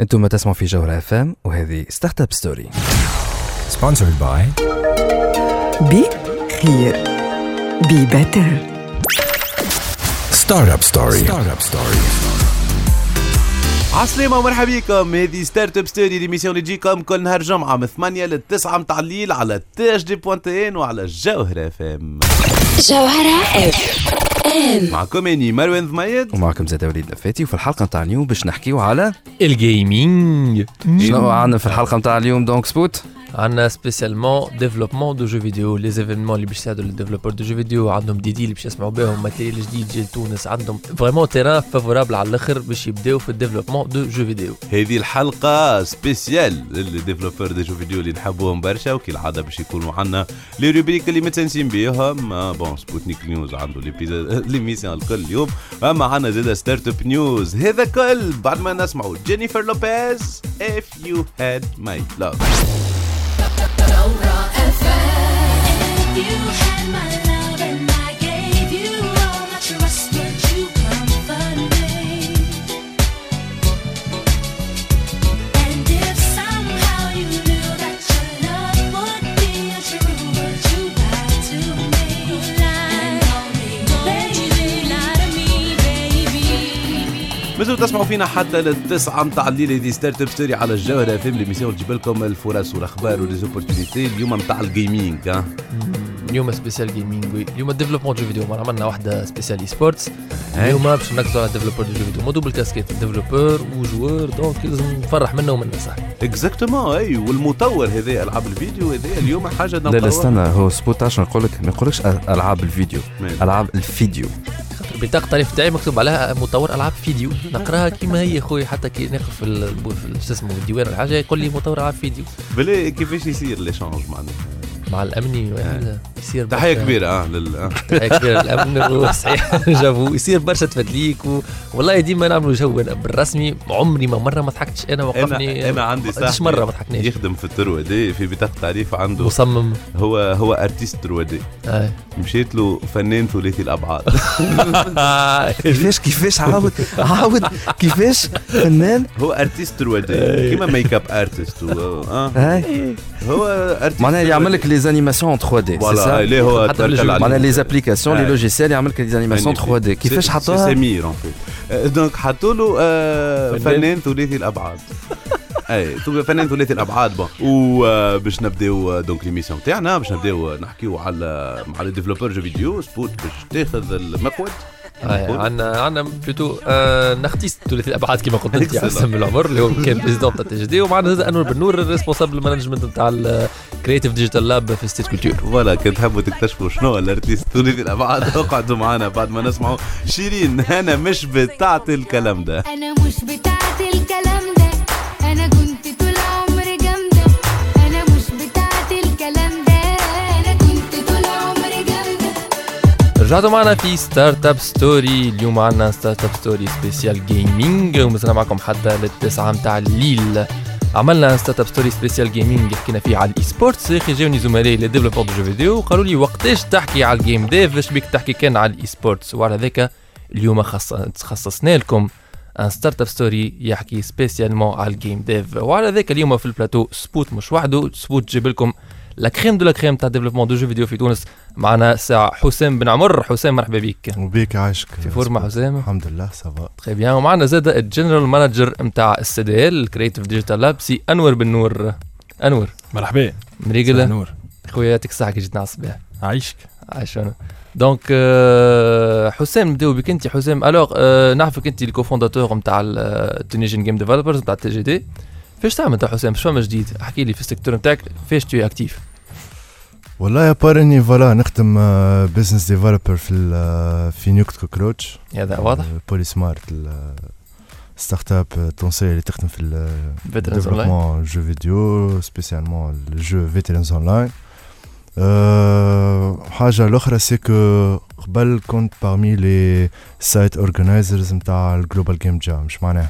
أنتم تسمعوا في جوهرة FM وهذه Startup Story Sponsored by be here be better Startup Story. Startup Story. عسلامة ومرحبا بكم. هذه Startup Story l'émission اللي تجيكم كل نهار جمعة من 8 ل 9 متاع الليل على THD point TN وعلى الجوهرة FM جوهرة FM معكم إني مروان ضميد ومعكم زاد وليد لفاتي وفي الحلقة نتاع اليوم باش نحكيو على ال gaming شنو عندنا في الحلقة نتاع اليوم donc سبوت. عندنا spécialement développement de jeux vidéo les événements اللي باش يساعدوا لل développeurs de jeux vidéo عندهم دي دي اللي باش يسمعوا بهم matériel جديد جاي لتونس عندهم. vraiment terrain favorable على الأخر باش يبداو في ال développement de jeux vidéo هذه الحلقة spéciale لل développeurs des jeux vidéo اللي نحبوهم برشا وكالعادة باش يكونوا عندنا les rubriques اللي متسنسين بيهم. آه، bon سبوتنيك news عنده l'émission الكل اليوم. أما عندنا زاد startup news هذا كل. بعد ما نسمعوا جينيفر لوبيز if you had my love. فينا حتى للتسعة متاع الليل هذه Startup Story على الجوهرة FM l'émission تجيب لكم الفرص والأخبار و les opportunités اليوم متاع ال gaming اليوم spécial gaming اليوم développement jeux vidéo مرة عملنا واحدة spéciale e-sports اليوم باش نركزوا على développeur de jeux vidéo. مو double casquette développeur و joueur donc لازم نفرح منه ومنه صح؟ exactement أي والمطور هذا ألعاب الفيديو هذا اليوم حاجة لا لا. استنى هو سبوت عشان نقول لك ما يقولكش ألعاب الفيديو. ألعاب الفيديو. بطاقة التعريف تاعي مكتوب عليها مطور ألعاب فيديو. نقراها كيما هي خويا حتى كي ناخذ في شو اسمه الديوان ولا حاجة يقول لي مطور ألعاب فيديو. بلي كيفاش يصير l'échange معناها مع الامني ولا يصير تحية كبيرة آه لل آه. تحية كبيرة للأمن صحيح جابوا يصير برشا تفدليك و... والله ديما نعملوا جو أنا بالرسمي عمري ما مرة ما ضحكتش أنا وقفني أنا أنا عندي صاحبي مرة ما ضحكناش. يخدم في ال trois D في بطاقه تعريف عنده. مصمم. هو هو artiste trois D آه. مشيت له فنان ثلاثي الأبعاد. كيفاش كيفاش عاود عاود كيفاش؟ فنان؟ هو artiste trois D كيما make up هاي هو artiste معناها يعمل لك les animations 3D c'est voilà ça اللي هو حتى توكل بالجو. عليه. معناها les applications les آه. logiciels يعمل لك les animations 3D كيفاش c'est حطوها سمير en fait donc حطوا له آه، فنان. فنان ثلاثي الابعاد اي تو- فنان ثلاثي الابعاد bon وباش نبداو donc l'émission تاعنا باش نبداو نحكيو على مع ال développeur jeux vidéo سبوت باش تاخذ المقود عندنا عندنا plateau artiste ثلاثي الابعاد كما قلت أنت Excellent. حسام بن عمر اللي هو كان président تاع TGD ومعنا زاد أنور بن نور ال responsable management نتاع ال Creative Digital Lab في Cité Culture voilà كنت تحبوا تكتشفوا شنو ال artiste ثلاثي الابعاد اقعدوا معنا بعد ما نسمعوا شيرين. أنا مش بتاعت الكلام ده. أنا مش بتاعت الكلام. رجعتوا معنا في Startup Story اليوم عندنا Startup Story spécial gaming ومازلنا معكم حتى للتسعة متاع الليل. عملنا Startup Story spécial gaming حكينا فيه على ال e-sports يا أخي جاوني زملائي les développeurs de jeux vidéo. وقالوا لي وقتاش تحكي على ال game dev اش بيك تحكي كان على ال e-sports وعلى ذاك اليوم خص... خصصنا لكم un Startup Story يحكي spécialement على ال game dev وعلى ذاك اليوم في البلاتو سبوت مش وحده. سبوت جيب لكم la crème de la crème تاع développement de jeux vidéo في تونس. معنا ساعة. حسام بن عمر. حسام مرحبا بك. وبيك عايشك في forma حسام. الحمد لله ça va très bien ومعنا زاد ال general manager نتاع ال CDL ال Creative Digital Lab سي أنور بن نور. أنور. مرحبا. مريقل نور خويا يعطيك الصحة كي جيتنا على الصباح عايشك. عايش أنا. donc آه، حسام نبداو بك أنت حسام. alors آه، نعرفك أنت ال cofondateur نتاع ال Tunisian Game Developers نتاع TGD. فاش تعمل انت حسام شو فما جديد؟ احكي لي في ال secteur نتاعك؟ فاش t'es actif والله à part إني voilà نخدم business developer في ال- في Nuked Cockroach. هذا واضح. Polysmart startup تونسية اللي تخدم في ال développement jeux vidéo spécialement ال jeu Veterans Online أه، حاجة الأخرى c'est que قبل كنت parmi les site organizers نتاع ال Global Game Jam مش معناها؟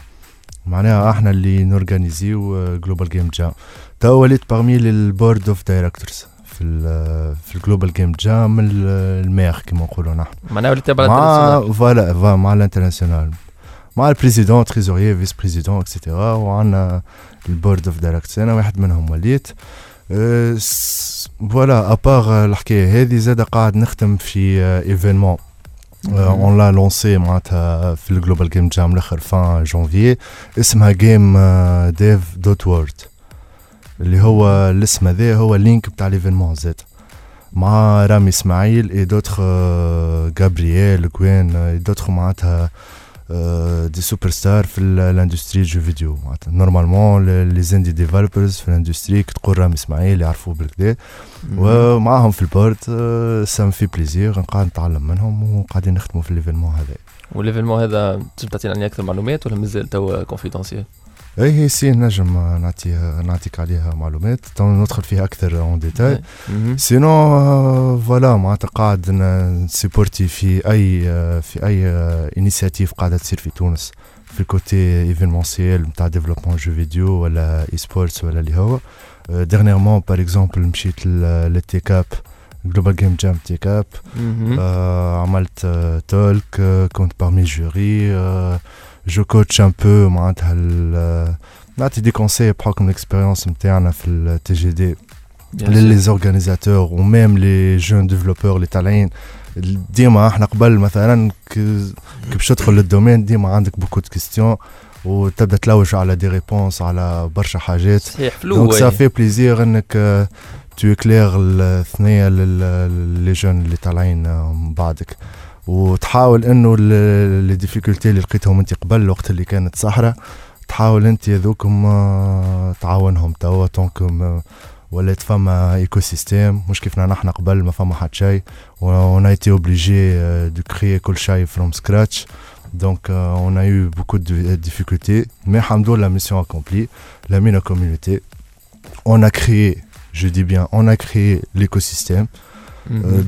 معناها إحنا اللي نورجانيزيو Global Game Jam تو وليت parmi ال board of directors في ال في ال Global Game Jam ال mère كيما نقولوا نحن. معناها وليت مع. voilà مع ال international. مع ال président trésorier vice-président et cetera وعندنا ال board of directors أنا واحد منهم وليت. س- voilà à part الحكاية هذه زاد قاعد نخدم في événement on l'a lancé معناتها في ال Global Game Jam الآخر vingt janvier اسمها Game Dev dot World اللي هو الاسم هذا هو ال link بتاع l'événement زاد مع رامي اسماعيل et d'autres جابرييل كوين et d'autres معناتها آه، des super stars في ال- ال industry jeux vidéo معناتها normalement les indie developers في ال industry كي تقول رامي اسماعيل يعرفوه بالكدا ومعاهم في ال board ça me fait plaisir نقعد نتعلم منهم وقاعدين نخدموا في l'événement هذا وال l'événement هذا تنجم تعطينا عني أكثر معلومات ولا مازال tout confidentiel اي هي c'est نجم آه، نعطيها نعطيك عليها معلومات تو ندخل فيها أكثر en détail sinon voilà معناتها قاعد ن- نسيبورتي في اي آه، في اي initiative قاعدة تصير في تونس في ال côté événementiel نتاع développement jeux vidéo ولا e-sports ولا اللي هو dernièrement par exemple مشيت لل TEK-UP Global Game Jam TEK-UP آه، عملت آه، talk آه، كنت parmi jury آه، je coache un peu معناتها ال- آه، نعطي des conseils بحكم ال expérience نتاعنا في ال TGD les organisateurs و même les jeunes développeurs اللي طالعين ديما إحنا قبل مثلا ك- كي باش تدخل لل domaine ديما عندك beaucoup de questions وتبدا تلوج على des réponses على برشا حاجات صحيح flou donc ça oui. fait plaisir انك t'éclaires الثنيه les jeunes اللي طالعين آه، من بعدك وتحاول إنه les difficultés اللي لقيتهم أنت قبل الوقت اللي كانت صحراء تحاول أنت هذوكم آه، تعاونهم توا طونكم ولات فما écosystème مش كيفنا نحن قبل ما فما حد شيء. on était obligés de créer كل شيء from scratch donc on a eu beaucoup de difficultés. Mais الحمد لله mission accomplie. La mini communauté. On a créé je dis bien on a.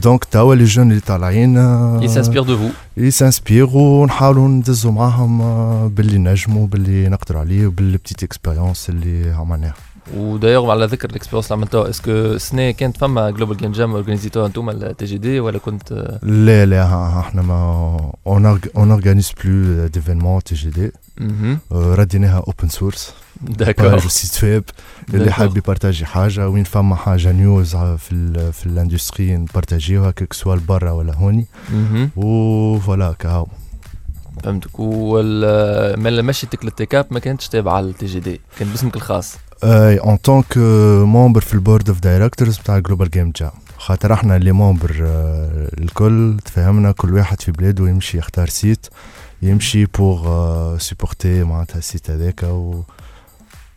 donc توا les jeunes اللي طالعين ils s'inspirent de vous ils s'inspirent ونحاولوا ندزوا معاهم باللي نجموا باللي نقدروا عليه وبال petite expérience اللي عملناها ودايوغ على ذكر ال expérience اللي عملتوها est-ce que سنة كانت فما Global Game Jam اورجانيزيتوها انتوما ال TGD ولا كنت لا لا إحنا ما on organise plus d'événements TGD. رديناها open source d'accord site web اللي. حاب يبارتاجي حاجة وين فما حاجة news في ال في ال industry نبارتاجيوها كيك soit برا ولا هوني. مهم. و voilà كهو. فهمتك وال من مشيتك للتيك اب ما كانتش تابعة للتي جي دي كان باسمك الخاص. أي en tant que member في ال board of directors بتاع Global Game Jam خاطر إحنا اللي member الكل تفهمنا كل واحد في بلاده يمشي يختار site يمشي pour supporter معناتها ال site هذاك و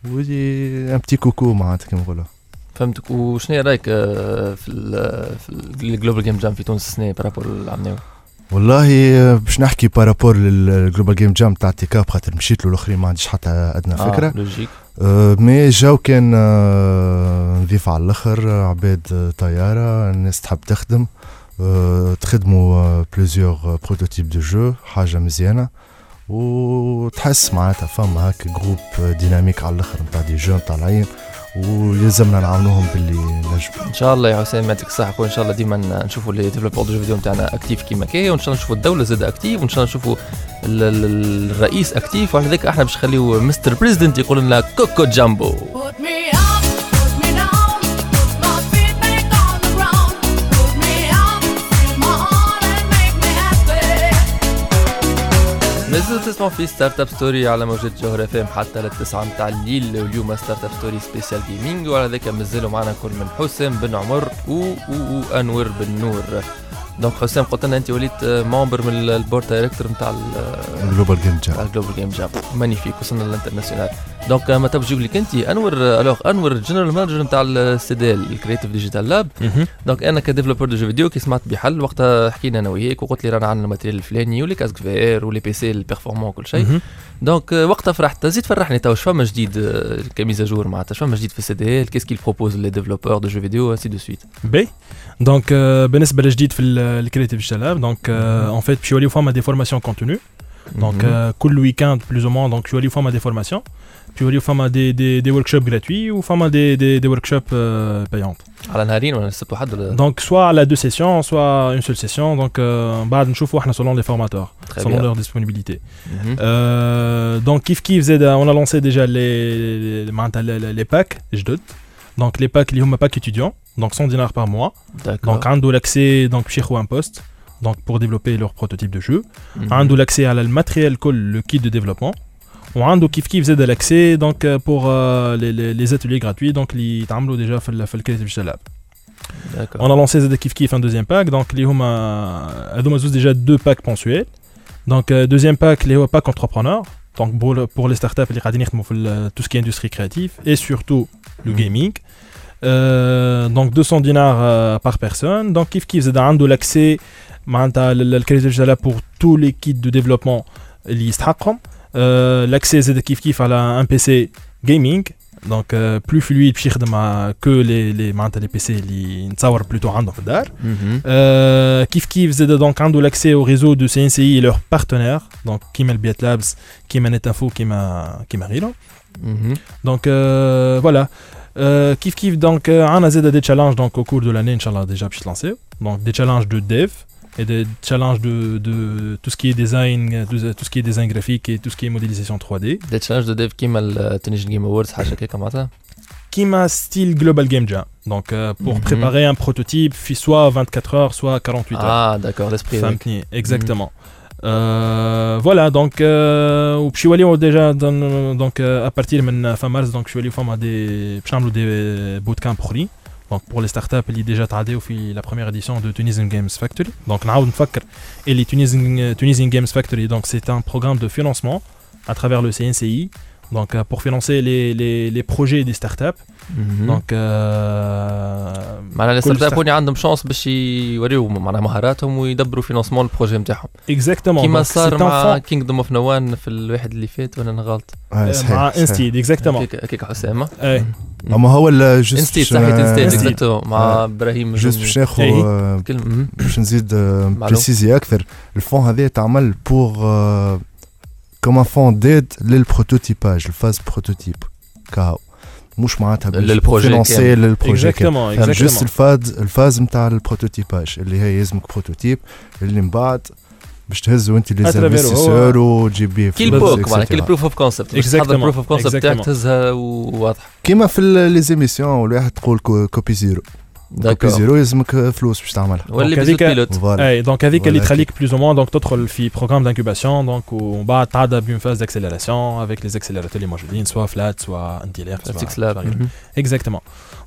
و dit un petit coucou معناتها كيما نقولوا. فهمتك. وشنو رأيك آه، في ال في ال Global Game Jam في تونس السنة par rapport العام والله آه، باش نحكي par rapport لل Global Game Jam تاع تيكاب خاطر مشيت له الاخرين ما عنديش حتى أدنى فكرة. آه logique آه، mais جاو كان آه، نظيف على الأخر آه، عباد آه، طيارة الناس تحب تخدم آه، تخدموا plusieurs prototypes de jeux حاجة مزيانة. وتحس معناتها فما هكا groupe dynamique على الآخر نتاع des jeunes طالعين ويلزمنا نعاونوهم باللي نجم. إن شاء الله يا حسام يعطيك الصحه وان شاء الله ديما نشوفوا les développeurs de vidéo نتاعنا actifs كيما كي وإن شاء الله نشوفوا الدولة زاد active وإن شاء الله نشوفوا ال- ال- الرئيس actif وعلى ذلك إحنا باش نخليو Mr. President يقول لنا Coco Jamboo. مازلتوا تسمعوا في Startup Story على موجة جوهر FM حتى للتسعة متاع الليل. واليوم Startup Story spécial gaming وعلى ذاك مازالوا معنا كل من حسام بن عمر و, و, وانور بن نور. donc حسام قلت لنا انت وليت member من ال board directors نتاع Global Game Jam ال Global Game Jam magnifique وصلنا لل international donc ما تبجي لك انت انور alors انور general manager نتاع ال CDL ال Creative Digital Lab donc أنا ك développeur de jeux vidéo كي سمعت بحل وقتها حكينا أنا وياك وقلت لي رانا عندنا ال matériel الفلاني و les casques VR و les PC ال performants كل شيء donc وقتها فرحت زيد فرحني تو شو فما جديد آه، ك mise à jour معناتها شو فما جديد في ال CDL qu'est-ce qu'il propose les développeurs de jeux vidéo ainsi de suite باهي donc بالنسبة للجديد في ال Creative Lab donc en fait باش يوليو فما des formations continues donc آه، كل weekend plus ou moins donc يوليو فما des formations يوريو فما des des des workshops gratuits وفما des des des workshops payantes على نهارين ولا السبت وحد ولا؟ donc soit على deux sessions soit une seule session donc بعد نشوفوا إحنا selon les formateurs Très selon bien. leur disponibilité. مهم. Euh, donc كيف كيف زاد on a lancé déjà les les- معناتها les- les- les packs جدد Donc les packs, les packs étudiants, donc 100 dinars par mois. Donc un l'accès donc chez un poste, donc pour développer leur prototype de jeu. Mhm. Un mm-hmm. l'accès à le matériel le kit de développement. Ou un kif kif z l'accès donc euh, pour euh, les, ateliers gratuits donc les tamlo déjà fait le Creative Lab. On a lancé ZD Kif un deuxième pack, donc les Homa euh, déjà deux packs mensuels. Donc euh, deuxième pack, les pack entrepreneurs. Donc pour, les startups, les tout ce qui est industrie créative et surtout le mm. gaming. Euh, donc 200 dinars euh, par personne. Donc Kif Kif, de l'accès pour tous les kits de développement. Euh, l'accès Kif Kif à un PC gaming. Donc euh, plus fluide باش يخدم مع que les les معناتها les PC اللي نتصور بلوتو عندهم في الدار مهم. euh, كيف كيف زاد donc عنده l'accès au réseau de CNCI et leurs partenaires donc كيما البيت لابس كيما نتافو كيما كيما غيرهم مهم. donc euh, voilà Euh, كيف كيف donc euh, عنا زاد des challenges donc au cours de l'année inchallah déjà باش lancer donc des challenges de dev et des challenges de, de tout ce qui est design de- tout ce qui est design graphique et tout ce qui est modélisation 3D des challenges de dev كيما التنجن game awards حاجة هكاك معناتها كيما style global game jam donc euh, pour Mhm. préparer un prototype في soit 24 heures soit 48 heures آه d'accord l'esprit فهمتني exactement Euh, voilà donc euh, وباش يوليو déjà donc à partir من fin mars donc باش يوليو فما دي باش نعملوا des bootcamps اخرين donc بور لي ستارت اب اللي déjà تعداو في la première édition de Tunisian Games Factory donc نعاود نفكر اللي Tunisian Tunisian Games Factory donc c'est un programme de financement à travers le CNCI donc euh, pour financer les, les, les projets des startups. Donc euh, معناها كل ال startups start- هوني عندهم chance باش يوريو معناها مهاراتهم ويدبروا financement ال projet نتاعهم. Exactement. كيما donc صار c'est un مع fonds- كينجدوم اوف نوان في الواحد اللي فات ولا أنا غلط آه، آه، صحيح، مع صحيح. انستيد exactement هكاك هكاك حسام اي اما هو ال- juste انستيد باش- صحيت انستيد آه، exacte مع آه. إبراهيم juste باش ناخذ أي. آه، كلمة مهم. باش نزيد معلوم. précisi أكثر ال fonds هذا تعمل pour comme fonds d'aide لل prototypage ال phase prototype كاهو مش معناتها لل projet financer لل projet كامل. exactement juste exactement ال phase ال phase نتاع ال prototypage اللي هي يلزمك prototype اللي من بعد باش تهزو انت les investisseurs وتجيب بيه كي ال POC معناها كي etc. ال proof of concept. تحضر ال proof of concept تاعك. تهزها وواضح كيما في les émissions والواحد تقول co- copie zéro copie d'accord zéro يلزمك فلوس باش تعملها واللي Donc بيزود هذيك- pilote voilà اي donc هذيك اللي Voilà, تخليك plus ou moins donc تدخل في programme d'incubation donc ومن بعد تعدى pour une phase d'accélération avec les accélérateurs اللي موجودين soit Flat6 soit Intilaq 6 Labs exactement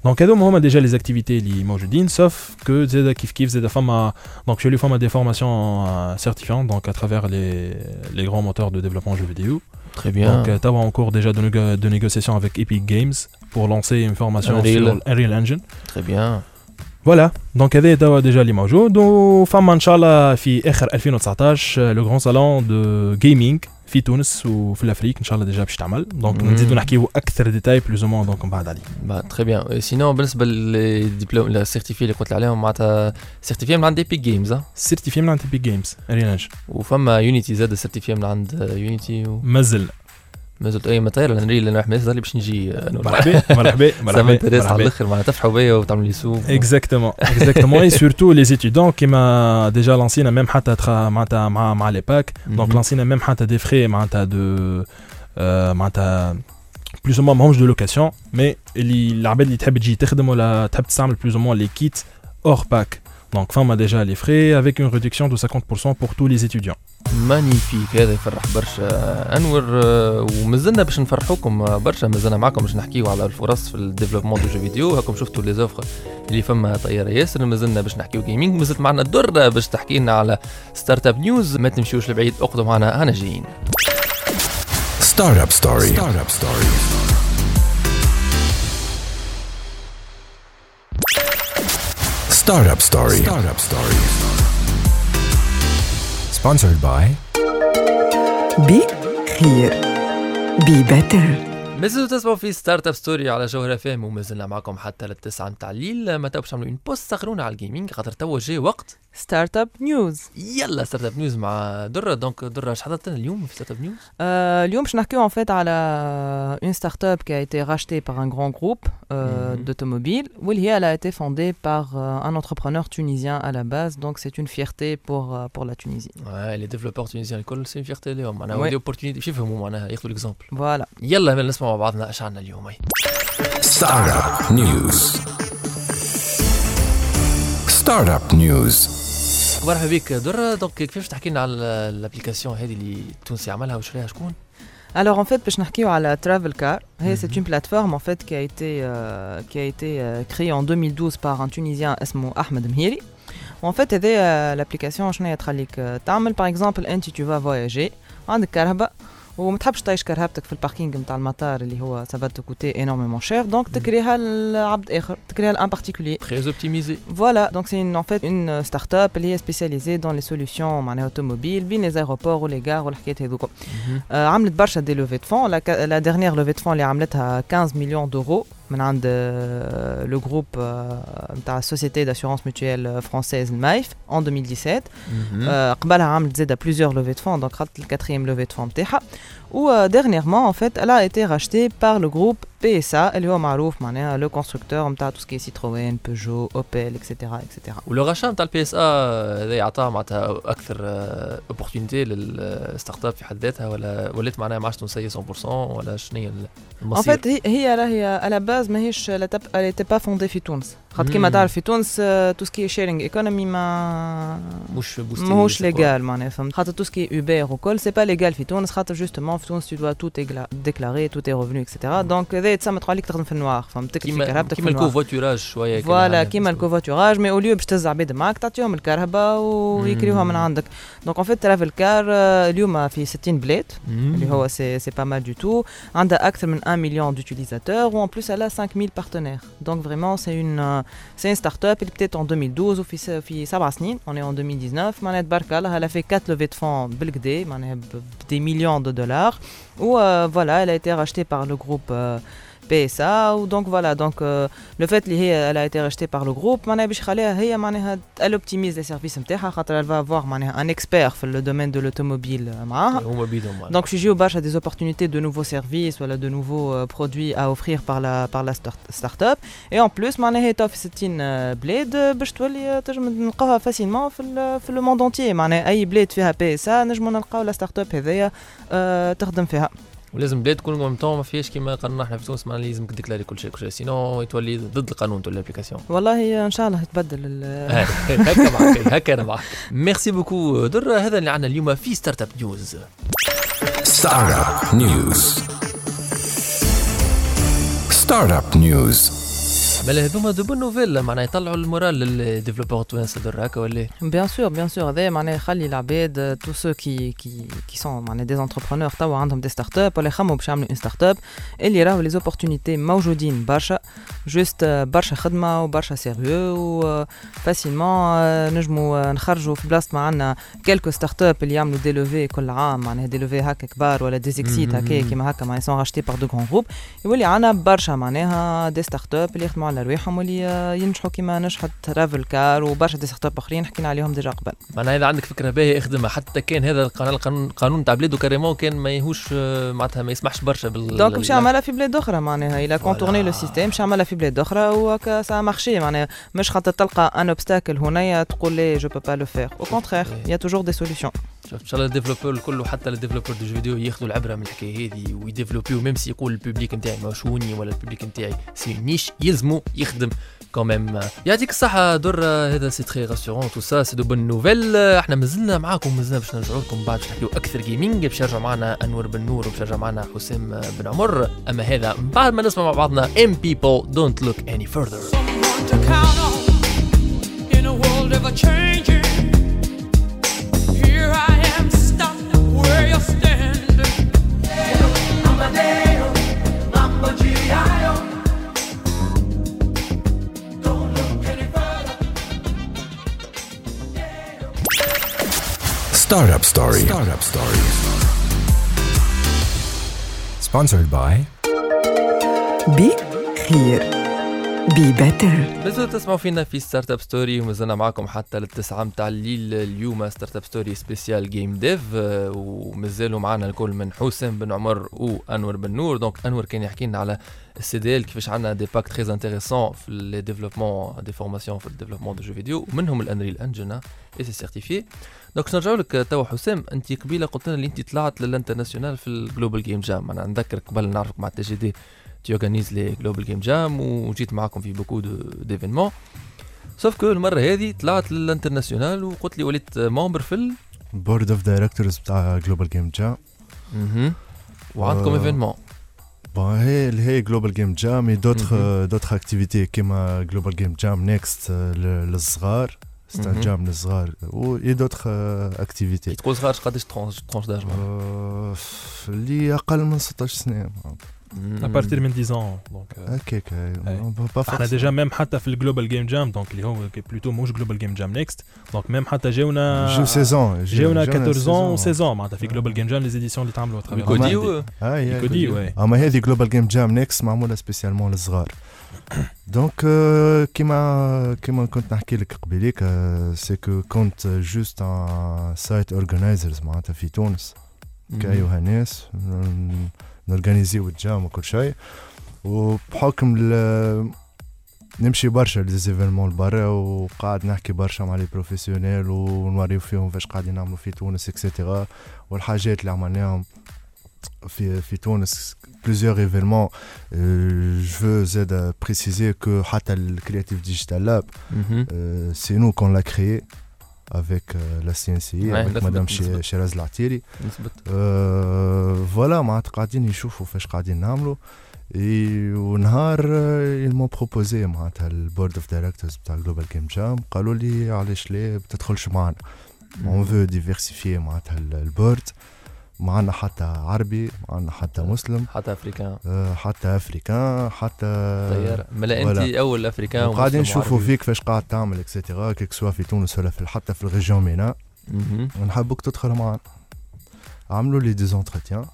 donc هذوما هما déjà les activités اللي موجودين sauf que زاد كيف كيف زاد فما donc شو فما des formations certifiantes donc à travers les les grands moteurs de développement jeux vidéo. très donc bien euh, t'as en cours déjà de, négo- de négociation avec Epic Games pour lancer une formation Unreal. sur Unreal Engine. très bien voilà donc هذا توا déjà اللي موجود وفما ان شاء الله في اخر 2019 le grand salon de gaming في تونس وفي l'Afrique ان شاء الله déjà باش تعمل. donc مم. نزيدو نحكيو أكثر détails plus ou donc من بعد عليه très bien sinon بالنسبة لل diplômes ال certifiés اللي قلت عليهم معناتها certifié من عند Epic Games certifié من عند Epic Games Engine وفما Unity زاد certifié من عند Unity مازل مازلت اي مطير الانريل أنا راح لي باش نجي آه، نور. مرحبا مرحبا Ça مرحبا m'intéresse على مرحبا الآخر معناتها تفرحوا بيا وتعملوا لي سوق اكزاكتومون اكزاكتومون اي سورتو لي ستودون كيما ديجا لانسينا ميم حتى تخا معناتها مع مع لي باك دونك لانسينا ميم حتى دي فري معناتها دو آه، معناتها بلوز أو ماهمش دو لوكاسيون مي اللي العباد اللي تحب تجي تخدم ولا تحب تستعمل بلوز أو لي كيت اور باك دونك فما ديجا لي فري افيك اون ريدكسيون دو 50% pour tous les étudiants magnifique هذا يفرح برشا. أنور آه، ومازلنا باش نفرحوكم آه، برشا. مازلنا معكم باش نحكيو على الفرص في ال développement de jeux vidéo. هاكم شفتوا les offres اللي فما طيارة ياسر. مازلنا باش نحكيو gaming مازلت معنا الدره باش تحكي لنا على Startup News ما تمشيوش لبعيد اقعدوا معنا. أنا جايين. Startup Story. Startup Story. Startup Story. Startup Story. Sponsored by بخير بي بيتر مازلتوا تسمعوا في ستارت اب ستوري على جوهرة فهم ومازلنا معكم حتى للتسعة متاع الليل باش نعملوا اون بوست سخرونا على الجيمنج خاطر توا جاي وقت ستارت اب نيوز يلا ستارت اب نيوز مع دره دونك دره اش حضرت لنا اليوم في ستارت اب نيوز Euh, اليوم باش نحكيو en fait على une start-up qui a été rachetée par un grand groupe euh, Mhm. d'automobile واللي هي elle a été fondée par euh, un entrepreneur tunisien à la base donc c'est une fierté pour euh, pour la Tunisie Ouais, les développeurs tunisiens الكل سي فيرتي اليوم معناها Ouais. ودي اوبورتونيتي شو يفهموا معناها ياخذوا الاكزومبل voilà يلا نسمع مع بعضنا اش عندنا اليوم هي Startup News. Startup News. مرحبا بك دره دونك كيفاش تحكي لنا على الابليكاسيون هذه اللي التونسي عملها وشريها شكون؟ Alors en fait, باش نحكيو على Travel Car, Hey, c'est Mhm. une plateforme en fait qui a été euh, qui a été euh, créée en 2012 par un Tunisien اسمه Ahmed Mhiri. En fait, هذه euh, l'application شنو هي تخليك euh, تعمل par exemple انت tu vas voyager عندك كهرباء وما تحبش تعيش كرهبتك في الباركينج نتاع المطار اللي هو ça va te coûter énormément cher donc تكريها لعبد اخر تكريها لان particulier Très optimisé. voilà, donc c'est une, en fait une euh, start-up qui est spécialisée dans les solutions معناها automobiles بين les aéroports ou les gares والحكايات هذوك. Euh, عملت برشا دي لوفي دو فون la, la dernière levée de fonds اللي عملتها 15 millions d'euros من عند euh, le groupe euh, نتاع société d'assurance mutuelle française المايف en 2017 Mhm. آه، قبلها عملت زاده plusieurs levées de fonds donc خدت الكاتريام levée de fonds نتاعها و euh, dernièrement en fait elle a été rachetée par le groupe PSA اللي هو معروف معناها le constructeur نتاع tout ce qui est Citroën, Peugeot, Opel etc etc ولو غاشا نتاع البي اس ا هذا يعطى معناتها أكثر اوبورتونيتي للستارت اب في حد ذاتها ولا ولات معناها ما عادش تونسيه 100% ولا شنو هي En المصير؟ fait هي هي راهي à la base ماهيش لا تب- elle était pas fondée في تونس خاطر كيما مم. تعرف في تونس tout ce qui est sharing economy ما مش بوستي ماهوش légal معناها فهمت خاطر tout ce qui est Uber وكل c'est pas légal في تونس خاطر justement في تونس tu dois tout déclarer tous tes revenus et cetera donc هذا يتسمى عليك تخدم في ال noir فهمت تكتب في كيما كرهبتك في كيما ال noir ال covoiturage شوية كده voilà عامل كيما اسمه. ال covoiturage mais au lieu باش تهز عباد معاك تعطيهم الكرهبة ويكريوها من مم. عندك donc en fait TravelCar اليوم في 60 بلاد مم. اللي هو سي سي با مال دو تو عندها أكثر من 1 مليون دوتيليزاتور وان بلوس elle a 5000 partenaires. Donc vraiment c'est une euh, c'est une start-up اللي بدات en 2012 وفي س- في سبع سنين on est en 2019 معناها تبارك الله elle a fait 4 levées de fonds بالكدا معناها ب- ب- des millions de dollars و euh, voilà elle a été rachetée par le groupe euh, PSA ou donc voilà donc euh, le fait اللي هي elle a été rachetée par le groupe معناها باش يخليها هي معناها elle optimise les services نتاعها خاطر elle va avoir معناها un expert في le domaine de l'automobile معاها هما بيدهم معناها. donc, je suis barche à des opportunités de nouveaux services, voilà, de nouveaux euh, produits à offrir par la, par la start- start-up. Et en plus, معناها هي في 60 آه، بلاد آه، باش تولي آه، تنجم نلقاوها facilement في ال- في le monde entier معناها اي بلاد فيها PSA نجمو نلقاو la startup هذايا آه، تخدم فيها ولازم بلاد تكون même temps ما فيهاش كيما قانون إحنا في تونس معناها لازمك تديكلاري كل شيء كل شيء. sinon تولي ضد القانون تولي ال application والله إن شاء الله يتبدل ال- هكا معك هكا أنا معك. merci beaucoup در هذا اللي عندنا اليوم في Startup News Startup News. Startup News. مالا هذوما de bonnes nouvelles معناها يطلعوا ال moral لل développeurs التوانسة در هكا ولا؟ Bien sûr, bien sûr. هذا معناها يخلي العباد tous ceux qui qui qui sont معناها des entrepreneurs توا عندهم des startups ولا يخموا باش يعملوا une startup اللي راهو les opportunités موجودين برشا juste برشا خدمة وبرشا سيريو و فاسيلمون نجموا نخرجوا في بلاصة ما عندنا quelques startups اللي يعملوا des levées كل عام معناها des levées هكا كبار ولا des exits هكا كيما هكا معناها sont rachetées par de grands groupes يولي عندنا برشا معناها des startups اللي يخدموا على رواحهم واللي ينجحوا كيما نجحت TravelCar وبرشا des startups آخرين حكينا عليهم déjà قبل. معناها إذا عندك فكرة باهية اخدمها حتى كان هذا القانون القانون تاع بلاده carrément كان ما يهوش آه، معناتها ما يسمحش برشا بال donc باش يعملها في بلاد أخرى معناها. il a contourné le système باش يعملها في بلاد أخرى وهكا ça marchait معناها. مش خاطر تلقى un obstacle هنايا تقول لي je peux pas le faire au contraire y a toujours des solutions شوف إن شاء الله ال développeurs الكل وحتى ال développeurs de jeux vidéo ياخذوا العبرة من الحكاية هذه ويديفلوبيو même si يقول ال public نتاعي مشوني ولا ال public نتاعي c'est niche يلزمو يخدم quand même يعطيك الصحة در هذا c'est très rassurant tout ça c'est de bonnes nouvelles إحنا مازلنا معاكم مازلنا باش نرجعوا لكم بعد باش نحكيو أكثر gaming باش يرجع معنا أنور بن نور وباش يرجع معنا حسام بن عمر. أما هذا من بعد ما نسمع مع بعضنا um people don't look any further. In a world ever changing. Startup Story. Startup Stories. Sponsored by بخير be better لازم تسمعوا فينا في Startup Story ومازلنا معاكم حتى للتسعة متاع الليل اليوم. Startup Story spécial game dev ومازالوا معنا الكل من حسام بن عمر وأنور بن نور. donc انور كان يحكي لنا على ال CDL كيفاش عندنا des packs très intéressants في les développements des formations في ال développement de jeux vidéo ومنهم ال Unreal Engine et c'est certifié donc نرجعوا لك توا حسام انت قبيلة قلت لنا اللي انت طلعت لل international في ال Global Game Jam أنا نذكرك قبل نعرفك مع ال TGD organises les Global Game Jam وجيت معاكم في beaucoup d'événements sauf que المرة هذه طلعت لل international وقلت لي وليت member في ال board of directors بتاع Global Game Jam مهم. وعندكم. événement bon هي اللي هي Global Game Jam et d'autres. d'autres activités كيما Global Game Jam Next للصغار ستان مهم. جام للصغار و اي دوتر اكتيفيتي تقول صغار قداش ترونش داج اللي أقل من 16 سنه à partir من 10 ans donc euh, هكاك أي. با إحنا ديجا ميم حتى في الجلوبال جيم جام دونك اللي هو بلوتو موش جلوبال جيم جام نيكست دونك ميم حتى جاونا جو سيزون جاونا 14 و 16 معناتها في جلوبال جيم جام لي زيديسيون اللي تعملوا ترافيغ كودي هاي كودي وي اما هذه جلوبال جيم جام نيكست معموله سبيسيالمون للصغار donc آه، كيما كيما كنت نحكي لك قبيليك آه، c'est que كنت juste un site organizer معناتها في تونس كايوها ناس ن- نورجانيزيو ال jam وكل شيء. وبحكم نمشي برشا les événements لبرا وقاعد نحكي برشا مع les professionnels ونوريو فيهم فاش قاعدين نعملوا في تونس et cetera والحاجات اللي عملناهم في في تونس euh, je veux زاد préciser que حتى le Creative Digital Lab euh, c'est nous qu'on euh, avec نثبت- madame نثبت. Ch- Shiraz Latiri نثبت Euh, voilà معناتها قاعدين يشوفوا فاش قاعدين نعملوا ونهار ils m'ont proposé معناتها ال board of directors بتاع Global Game Jam قالوا لي علاش ليه بتدخلش معنا on veut diversifier معناتها ال- البورد معنا حتى عربي معنا حتى مسلم حتى أفريكان. آه، حتى أفريكان حتى طيارة ملا أنت. أول أفريكان وقاعدين نشوفوا. فيك فاش قاعد تعمل et cetera que ce soit في تونس ولا في حتى في ال région MENA. مهم. ونحبك تدخل معنا. عملوا لي des entretiens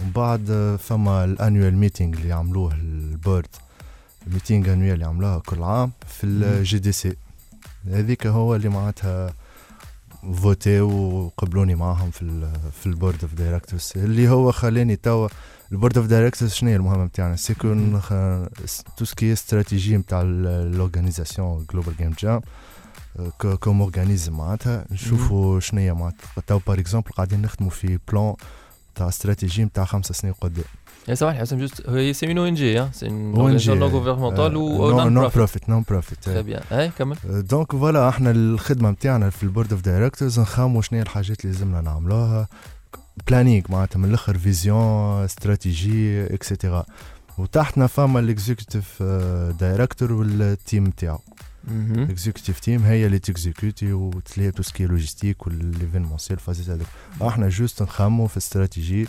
ومن بعد آه، فما ال annual meeting اللي عملوه ال board ال meeting annuel اللي عملوها كل عام في ال GDC. هذيك هو اللي معناتها voté وقبلوني معاهم في ال في ال board of directors اللي هو خلاني توا ال board of directors شنو هي المهمة نتاعنا c'est que tout ce qui est stratégie نتاع ال organisation Global Game Jam comme organisme معناتها. نشوفوا شنو هي معناتها. توا par exemple قاعدين نخدموا في plan تاع استراتيجي نتاع خمس سنين قدام. يا سامحني حسام juste هي c'est une ONG ها c'est ONG, non gouvernementale et non profit non profit très bien اي كمل donc voilà إحنا الخدمة نتاعنا في ال board of directors نخاموا شنو هي الحاجات اللي لازمنا نعملوها planning معناتها من الأخر vision stratégie et cetera وتحتنا فما ال executive director وال team نتاعو. ال executive team هي اللي ت exécuter وتلاقي tout ce qui logistique وال événementiel فازيت هذوك إحنا juste نخمو في ال stratégie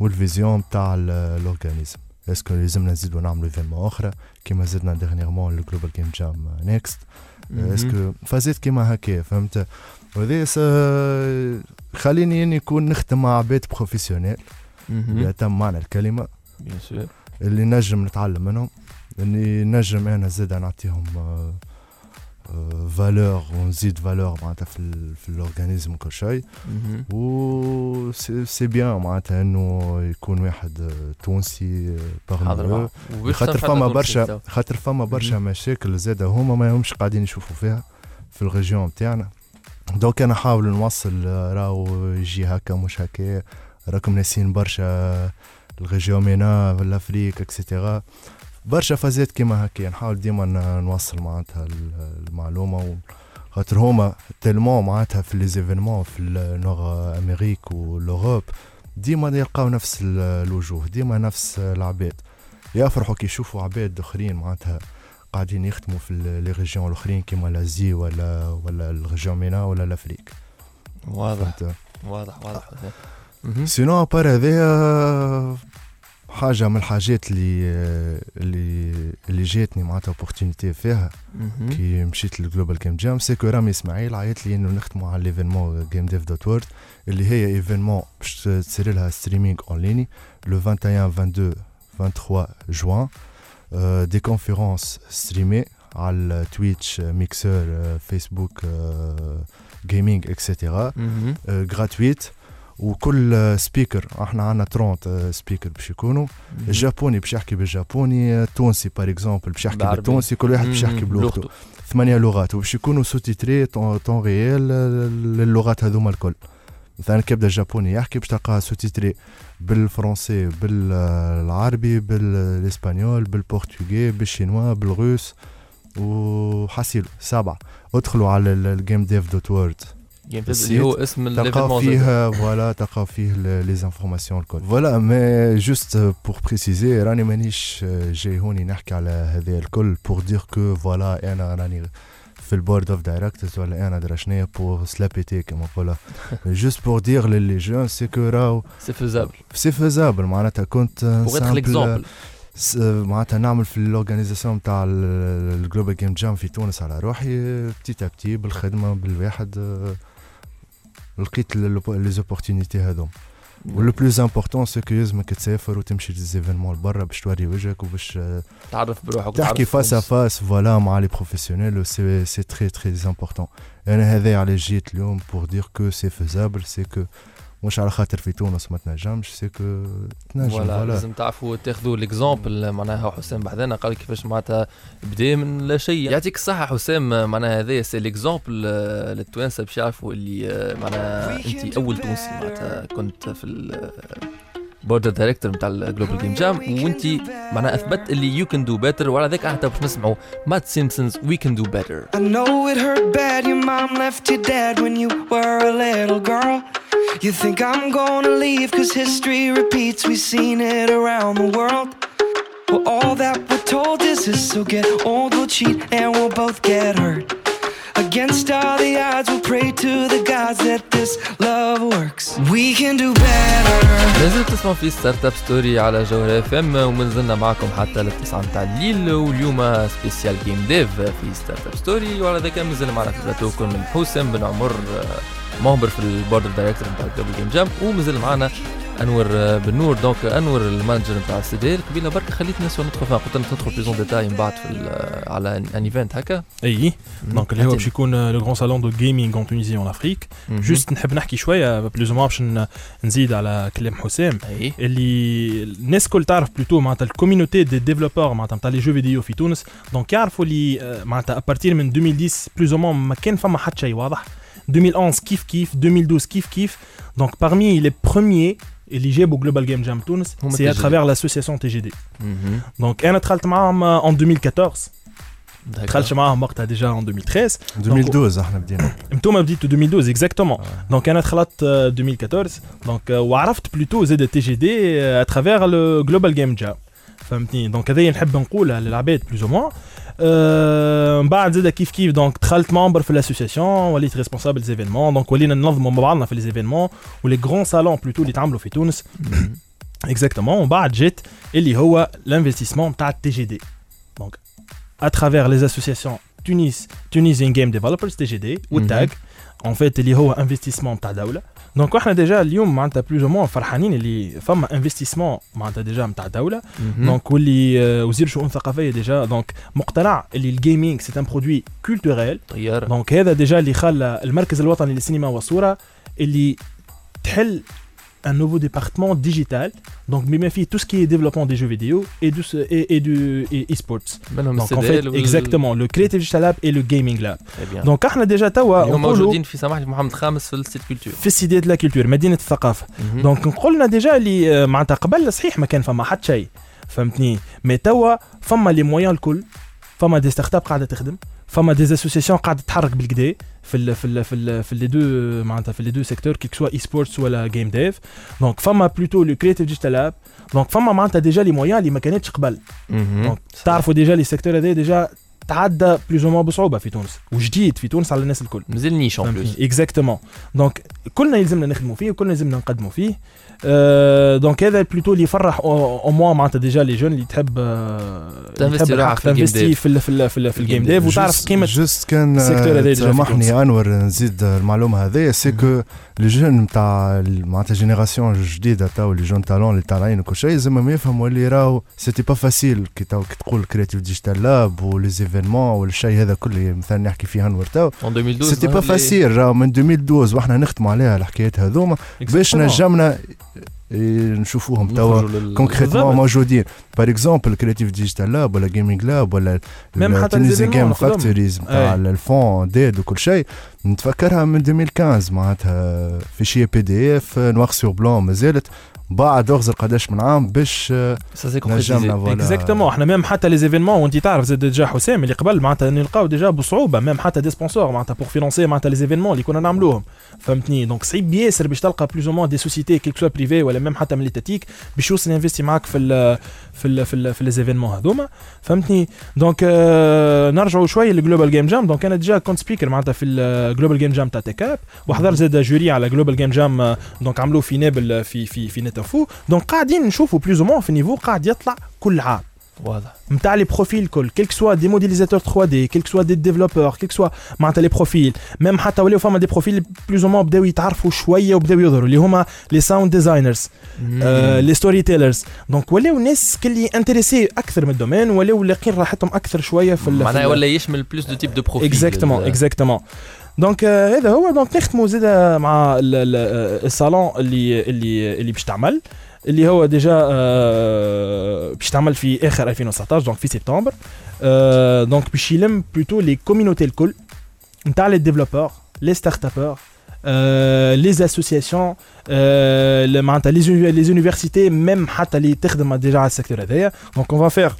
وال vision تاع ال organisme est-ce que لازمنا نزيدو نعملو événements أخرى؟ كيما زدنا dernièrement ال Global Game Jam Next. est-ce que فازيت كيما هكا فهمت؟ وهذا س- خليني إني نكون نخدم مع عباد professionnels مهم. يتم معنى الكلمة. اللي نجم نتعلم منهم. اللي نجم أنا زاد نعطيهم valeur ونزيد valeur معناتها في في ال organisme كل شيء. و c'est bien معناتها انه يكون واحد تونسي حاضر خاطر فما برشا. خاطر فما برشا. مشاكل زاده هما ما همش قاعدين يشوفوا فيها في ال région تاعنا donc أنا نحاول نوصل راهو يجي هكا مش هكا راكم ناسين برشا ال région MENA في ال Afrique et cetera برشا فازات كيما هكا نحاول ديما نوصل معناتها ال- المعلومة خاطر هما tellement معناتها في les événements في ال Nord Amérique وال Europe ديما يلقاو نفس ال- الوجوه ديما نفس العباد. يفرحوا كي يشوفوا عباد آخرين معناتها قاعدين يخدموا في les régions الأخرين كيما l'Asie ولا ولا ال région MENA ولا ال Afrique. واضح. واضح واضح. مهم. sinon à part هذايا حاجة من الحاجات اللي اللي اللي جاتني معناتها opportunité فيها مهم. كي مشيت لل Global Game Jam c'est que رامي إسماعيل عيط لي إنه نخدموا على l'événement gamedev dot world اللي هي événement باش تصير لها streaming en ligne le 21 22 23 جوان euh, des conférences streamées على Twitch Mixer Facebook Gaming et cetera مهم. وكل speaker إحنا عندنا 30 speaker باش يكونوا. الجابوني باش يحكي بالجابوني التونسي par exemple باش يحكي. بالتونسي كل واحد باش يحكي. بلغته. ثمانية لغات وباش يكونوا sous-titrés en temps réel للغات هذوما الكل. مثلا كي يبدا الجابوني؟ يحكي باش تلقاه sous-titré بالفرنسي بالعربي بال espagnol بال portugais بال chinois بال russe وحاسيلو سبعة. ادخلوا على ال gamedev dot world اللي هو اسم ال l'événement فيه voilà تلقاو فيه les informations الكل voilà mais juste pour préciser راني مانيش جاي هوني نحكي على هذا الكل pour dire que voilà أنا راني في ال board of directors ولا أنا درا شنيا pour se la péter كما نقولها juste pour dire لل les gens c'est que راهو c'est faisable c'est faisable معناتها كنت معناتها نعمل في ال organisation تاع ال Global Game Jam في تونس على روحي petit à petit بالخدمه بالواحد لقيت les opportunités هذوم و le plus important c'est que يلزمك تسافر وتمشي les événements لبرا باش توري وجهك وباش آه، تعرف بروحك تحكي وتعرف face à تونس. face voilà مع les professionnels c'est c'est très très important أنا هذا علاش جيت اليوم pour dire que c'est faisable c'est que مش على خاطر في تونس ما تنجمش c'est que تنجم voilà voilà لازم تعرفوا تاخذوا l'exemple معناها حسام بحذانا قال كيفاش معناتها بدا من لا شيء. يعطيك الصحة حسام معناها هذايا c'est l'exemple للتوانسة باش يعرفوا اللي آه، معناها انت أول تونسي معناتها كنت في بورد دايركتور نتاع الجلوبال جيم جام وانت معناها اثبت اللي يو كان دو بيتر وعلى ذاك احنا باش نسمعوا مات سيمبسونز وي كان دو بيتر I know it hurt bad. Your mom left you dead when you were a little girl. You think I'm gonna leave cause history repeats. We've seen it around the world. Well, all that we're told is this. So get old, we'll cheat, and we'll both get hurt. Against all the odds, we'll pray to the gods that this love works. We can do better. لازم تسمعوا في Startup Story على جوهر FM ومازلنا معكم حتى للتسعة نتاع الليل واليوم spécial game dev في Startup Story وعلى ذاك مازال معنا في البلاتو من حسام بن عمر آه، membre في ال board director نتاع Game Jam ومازال معنا أنور آه، بن نور donc أنور ال manager نتاع السيدير قبيله برك خليتني نسوا ندخل فيها قلت لك ندخل plus en détail من بعد في على ان event هكا. إي. donc اللي هو. باش يكون le grand salon de gaming en Tunisie en Afrique. juste نحب نحكي شوية plus ما باش نزيد على كلام حسام. اللي الناس الكل تعرف plutôt معناتها ال community des développeurs معناتها نتاع les jeux vidéo في تونس. donc يعرفوا اللي آه، معناتها à partir من 2010 plus ou moins ما كان فما حتى شيء واضح. 2011 كيف كيف 2012 كيف كيف. donc parmi les premiers اللي جابوا Global Game Jam تونس هما c'est TGD. à travers l'association TGD مهم. donc أنا دخلت معاهم en 2014 d'accord. دخلت معاهم وقتها déjà en 2013 2012 إحنا بدينا انتوما بديتوا 2012 exactement donc أنا دخلت آه، 2014 donc آه، وعرفت plutôt زاد TGD à travers le Global Game Jam فهمتني donc هذايا نحب نقولها للعباد plus ou moins آه، من بعد زاد كيف كيف donc دخلت membre في ال association وليت responsable événements donc ولينا ننظموا مع بعضنا في les événements ولي grand salon plutôt اللي تعملوا في تونس مهم. exactement ومن بعد جيت اللي هو l'investissement تاع ال TGD donc à travers les associations تونس Tunisian Game Developers TGD والتاج en fait اللي هو investissement تاع دوله donc إحنا déjà اليوم معناتها plus ou moins فرحانين اللي فما investissement معناتها déjà نتاع دوله مهم. donc واللي وزير شؤون ثقافيه déjà donc مقتنع اللي ال gaming c'est un produit culturel Donc هذا déjà اللي خلى المركز الوطني للسينما والصورة اللي تحل un nouveau département digital. Donc بما فيه tout ce qui est développement des jeux vidéo et du et, et du et e-sports. منهم donc en fait ال CDL وال- exactement le creative digital lab et le gaming lab. Très bien. donc إحنا déjà توا اليوم نقولوا موجودين في سماحة محمد خامس في ال cité culture في ال cité de la culture مدينه الثقافه مهم. donc قلنا déjà اللي آه، معناتها قبل صحيح ما كان فما حتى شيء فهمتني mais توا فما les moyens الكل فما des start-up قاعدة تخدم فما des associations قاعدة تتحرك بالكدا في ال في ال في ال في les deux معناتها في les deux secteurs que ce soit e-sports ولا game dev donc فما plutôt le creative digital lab donc فما معناتها déjà les moyens اللي ما كانتش قبل. donc تعرفوا déjà les secteurs هذا déjà تعدى plus ou بصعوبه في تونس وجديد في تونس على الناس الكل مازال نيش en plus exactement donc كلنا يلزمنا نخدموا فيه وكلنا يلزمنا نقدموا فيه donc هذا plutôt اللي يفرح au moins معناتها déjà les jeunes اللي تحب تنفستي تحب في تنفستي. في ال- في ال- في ال- في الجيم ديف وتعرف قيمه جست كان. سامحني انور نزيد المعلومه هذه سي كو لي جون نتاع معناتها جينيراسيون جديده تو لي جون تالون اللي طالعين وكل شيء زعما يفهموا اللي راهو سيتي با فاسيل كي تو كي تقول كرياتيف ديجيتال لاب ولي زيفينمون والشيء هذا كله مثلا نحكي فيه انور تو 2012 سيتي با فاسيل راهو من 2012 وإحنا نختموا عليها الحكايات هذوما باش. نجمنا نشوفوهم توا concrètement. موجودين par exemple creative digital lab ولا gaming lab ولا Tunisie Game. Factories نتاع أي. الفون ديد وكل شيء نتفكرها من 2015 معناتها fichier PDF noir sur blanc مازالت بعد اغزر قداش من عام باش آه، نجمنا. voilà exactement إحنا même حتى les événements وانت تعرف زاد déjà حسام اللي قبل معناتها نلقاو ديجا بصعوبة même حتى des sponsors معناتها pour financer معناتها les événements اللي كنا نعملوهم. فهمتني؟ donc صعيب ياسر باش تلقى plus ou des sociétés que ce soit privées ولا même حتى من l'étatique باش يوصل يinvesti معاك في في ال في, ال في les événements هذوما فهمتني؟ donc آه نرجعوا شوية لل Global Game Jam donc أنا déjà كنت speaker معناتها في ال Global Game Jam تاع تيكاب وحضر زاد jury على Global Game Jam donc عملوه في نابل في في في نتافو donc قاعدين نشوفوا plus ou في niveau قاعد يطلع كل عام. واضح نتاع les profils كل qu'ils soient des modélisateurs 3D qu'ils soient des développeurs qu'ils soient معناتها les profils même حتى ولاو فما des profils plus ou بداو يتعرفوا شوية وبداو يظهروا اللي هما les sound designers les story tellers donc ولاو ناس كلي intéressés أكثر من ال domaine ولاو لاقين راحتهم أكثر شوية في معناها ولا يشمل plus de types de profils exactement exactement donc هذا هو donc نختموا زاد مع ال- ال- الصالون اللي اللي اللي باش تعمل اللي هو déjà آه، باش تعمل في آخر 2019 donc في سبتمبر آه، donc باش يلم plutôt les community الكل نتاع les développeurs les start-uppeurs les associations معناتها les les universités même حتى اللي تخدم déjà على ال secteur هذايا donc on va faire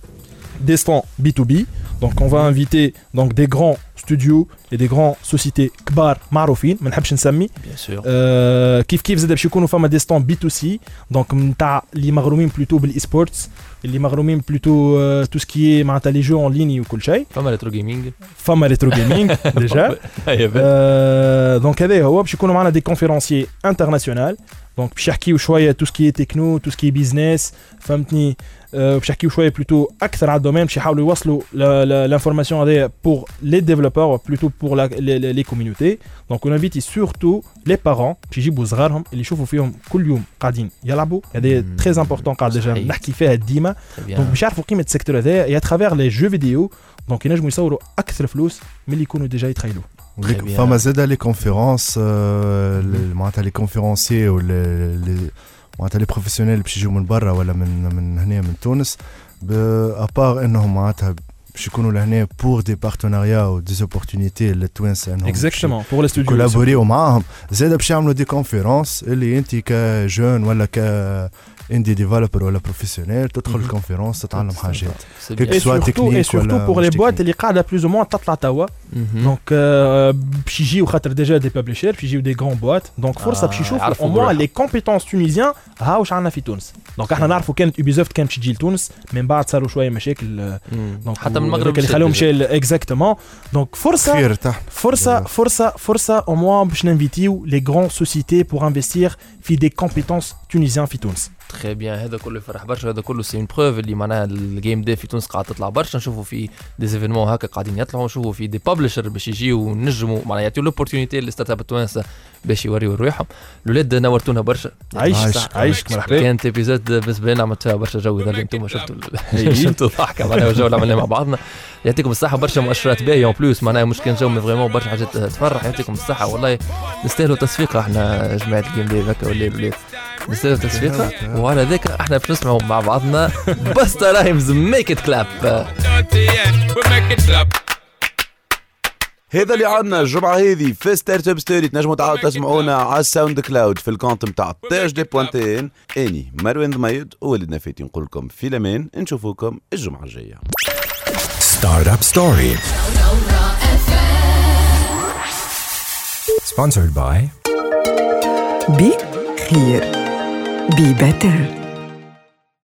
des stands B2B. Donc on va inviter donc des grands studios et des grands sociétés كبار معروفين ما نحبش نسمي bien sûr آه كيف كيف زاد باش يكونوا فما des stands B2C donc نتاع اللي مغرومين plutôt بال e-sports اللي مغرومين plutôt tout ce qui est معناتها les jeux en ligne وكل شيء فما retro gaming فما retro gaming déjà آه، donc هذا هو باش يكونوا معنا des conférenciers internationaux donc باش يحكيو شوية تو سكي تكنو تو سكي بيزنس فهمتني آه، باش يحكيو شوية plutôt أكثر على ال domaine باش يحاولوا يوصلوا l'information هذيا pour les développeurs plutôt pour les community donc on invite surtout les parents باش يجيبوا صغارهم اللي يشوفوا فيهم كل يوم قاعدين يلعبوا هذا مم. très important قاعد déjà صحيح. نحكي فيها ديما donc باش يعرفوا قيمه ال secteur هذايا à travers les jeux vidéo donc ينجموا يصوروا أكثر فلوس من اللي يكونوا déjà يتخيلوا وليك- Très bien. فما زادا les conférences معناتها les conférenciers ولا les معناتها les professionnels باش يجوا من برا ولا من من هنا من تونس à part انهم معناتها باش يكونوا لهنا pour des partenariats و des opportunités للتوانسه انهم باش exactement pour les studios يcollaborيو معاهم زاد باش يعملوا des conférences اللي انت ك jeune ولا ك اندي ديفلوبر ولا بروفيسيونيل تدخل مهم. الكونفيرونس تتعلم حاجات C'est كيف bien. اي سوا سورتو اي تكنيك سورتو ولا بور لي مش بوات تكنيك. اللي قاعدة بلوز أو موان تطلع توا Mhm. دونك آه، باش يجيو خاطر ديجا دي بابليشير باش يجيو دي غران بوات دونك فرصه آه، باش يشوفوا يعرفوا أو موان بروحهم. لي كومبيتونس تونيزيان ها واش عندنا في تونس دونك إحنا نعرفوا كانت اوبيزوفت كانت باش تجي لتونس من بعد صاروا شوية مشاكل آه، مم. دونك حتى من المغرب هذاك اللي مشات خلاهم ديجا. مشى اكزاكتومون دونك فرصه خير تحت فرصه Voilà. فرصه فرصه أو موان باش ننفيتيو لي غران سوسيتي بور انفستير في des compétences tunisiennes في تونس très bien هذا كله يفرح برشا هذا كله c'est une preuve اللي معناها ال game dev في تونس قاعد تطلع برشا نشوفوا في des événements هكا قاعدين يطلعوا نشوفوا في des publishers باش يجيو ونجموا معناها يعطيو l'opportunité لل start-up التوانسه باش يوريو رواحهم الاولاد نورتونا برشا عايش عايش. عايشك مرحبا كانت épisode بالنسبة لنا عملت فيها برشا جو اذا أنتم شفتوا شفتوا الضحكه معناها والجو اللي عملناه مع بعضنا يعطيكم الصحة برشا مؤشرات باهية. en plus معناها مش كان جو vraiment برشا حاجات تفرح يعطيكم الصحة. والله نستاهلوا تصفيقه إحنا جماعة الجيم دي هكا والليل والليل نستاهلوا تصفيقه وعلى ذاك إحنا باش نسمعوا مع بعضنا Busta Rhymes Make It Clap هذا اللي عندنا الجمعة هذه في Startup Story تنجموا تعاودوا تسمعونا على ال SoundCloud في ال compte نتاع تاج de pointe أني مروان ضميد وولدنا فاتي نقول لكم في الأمان. نشوفوكم الجمعة الجاية. Startup Story. Sponsored by بي خير بي بيتر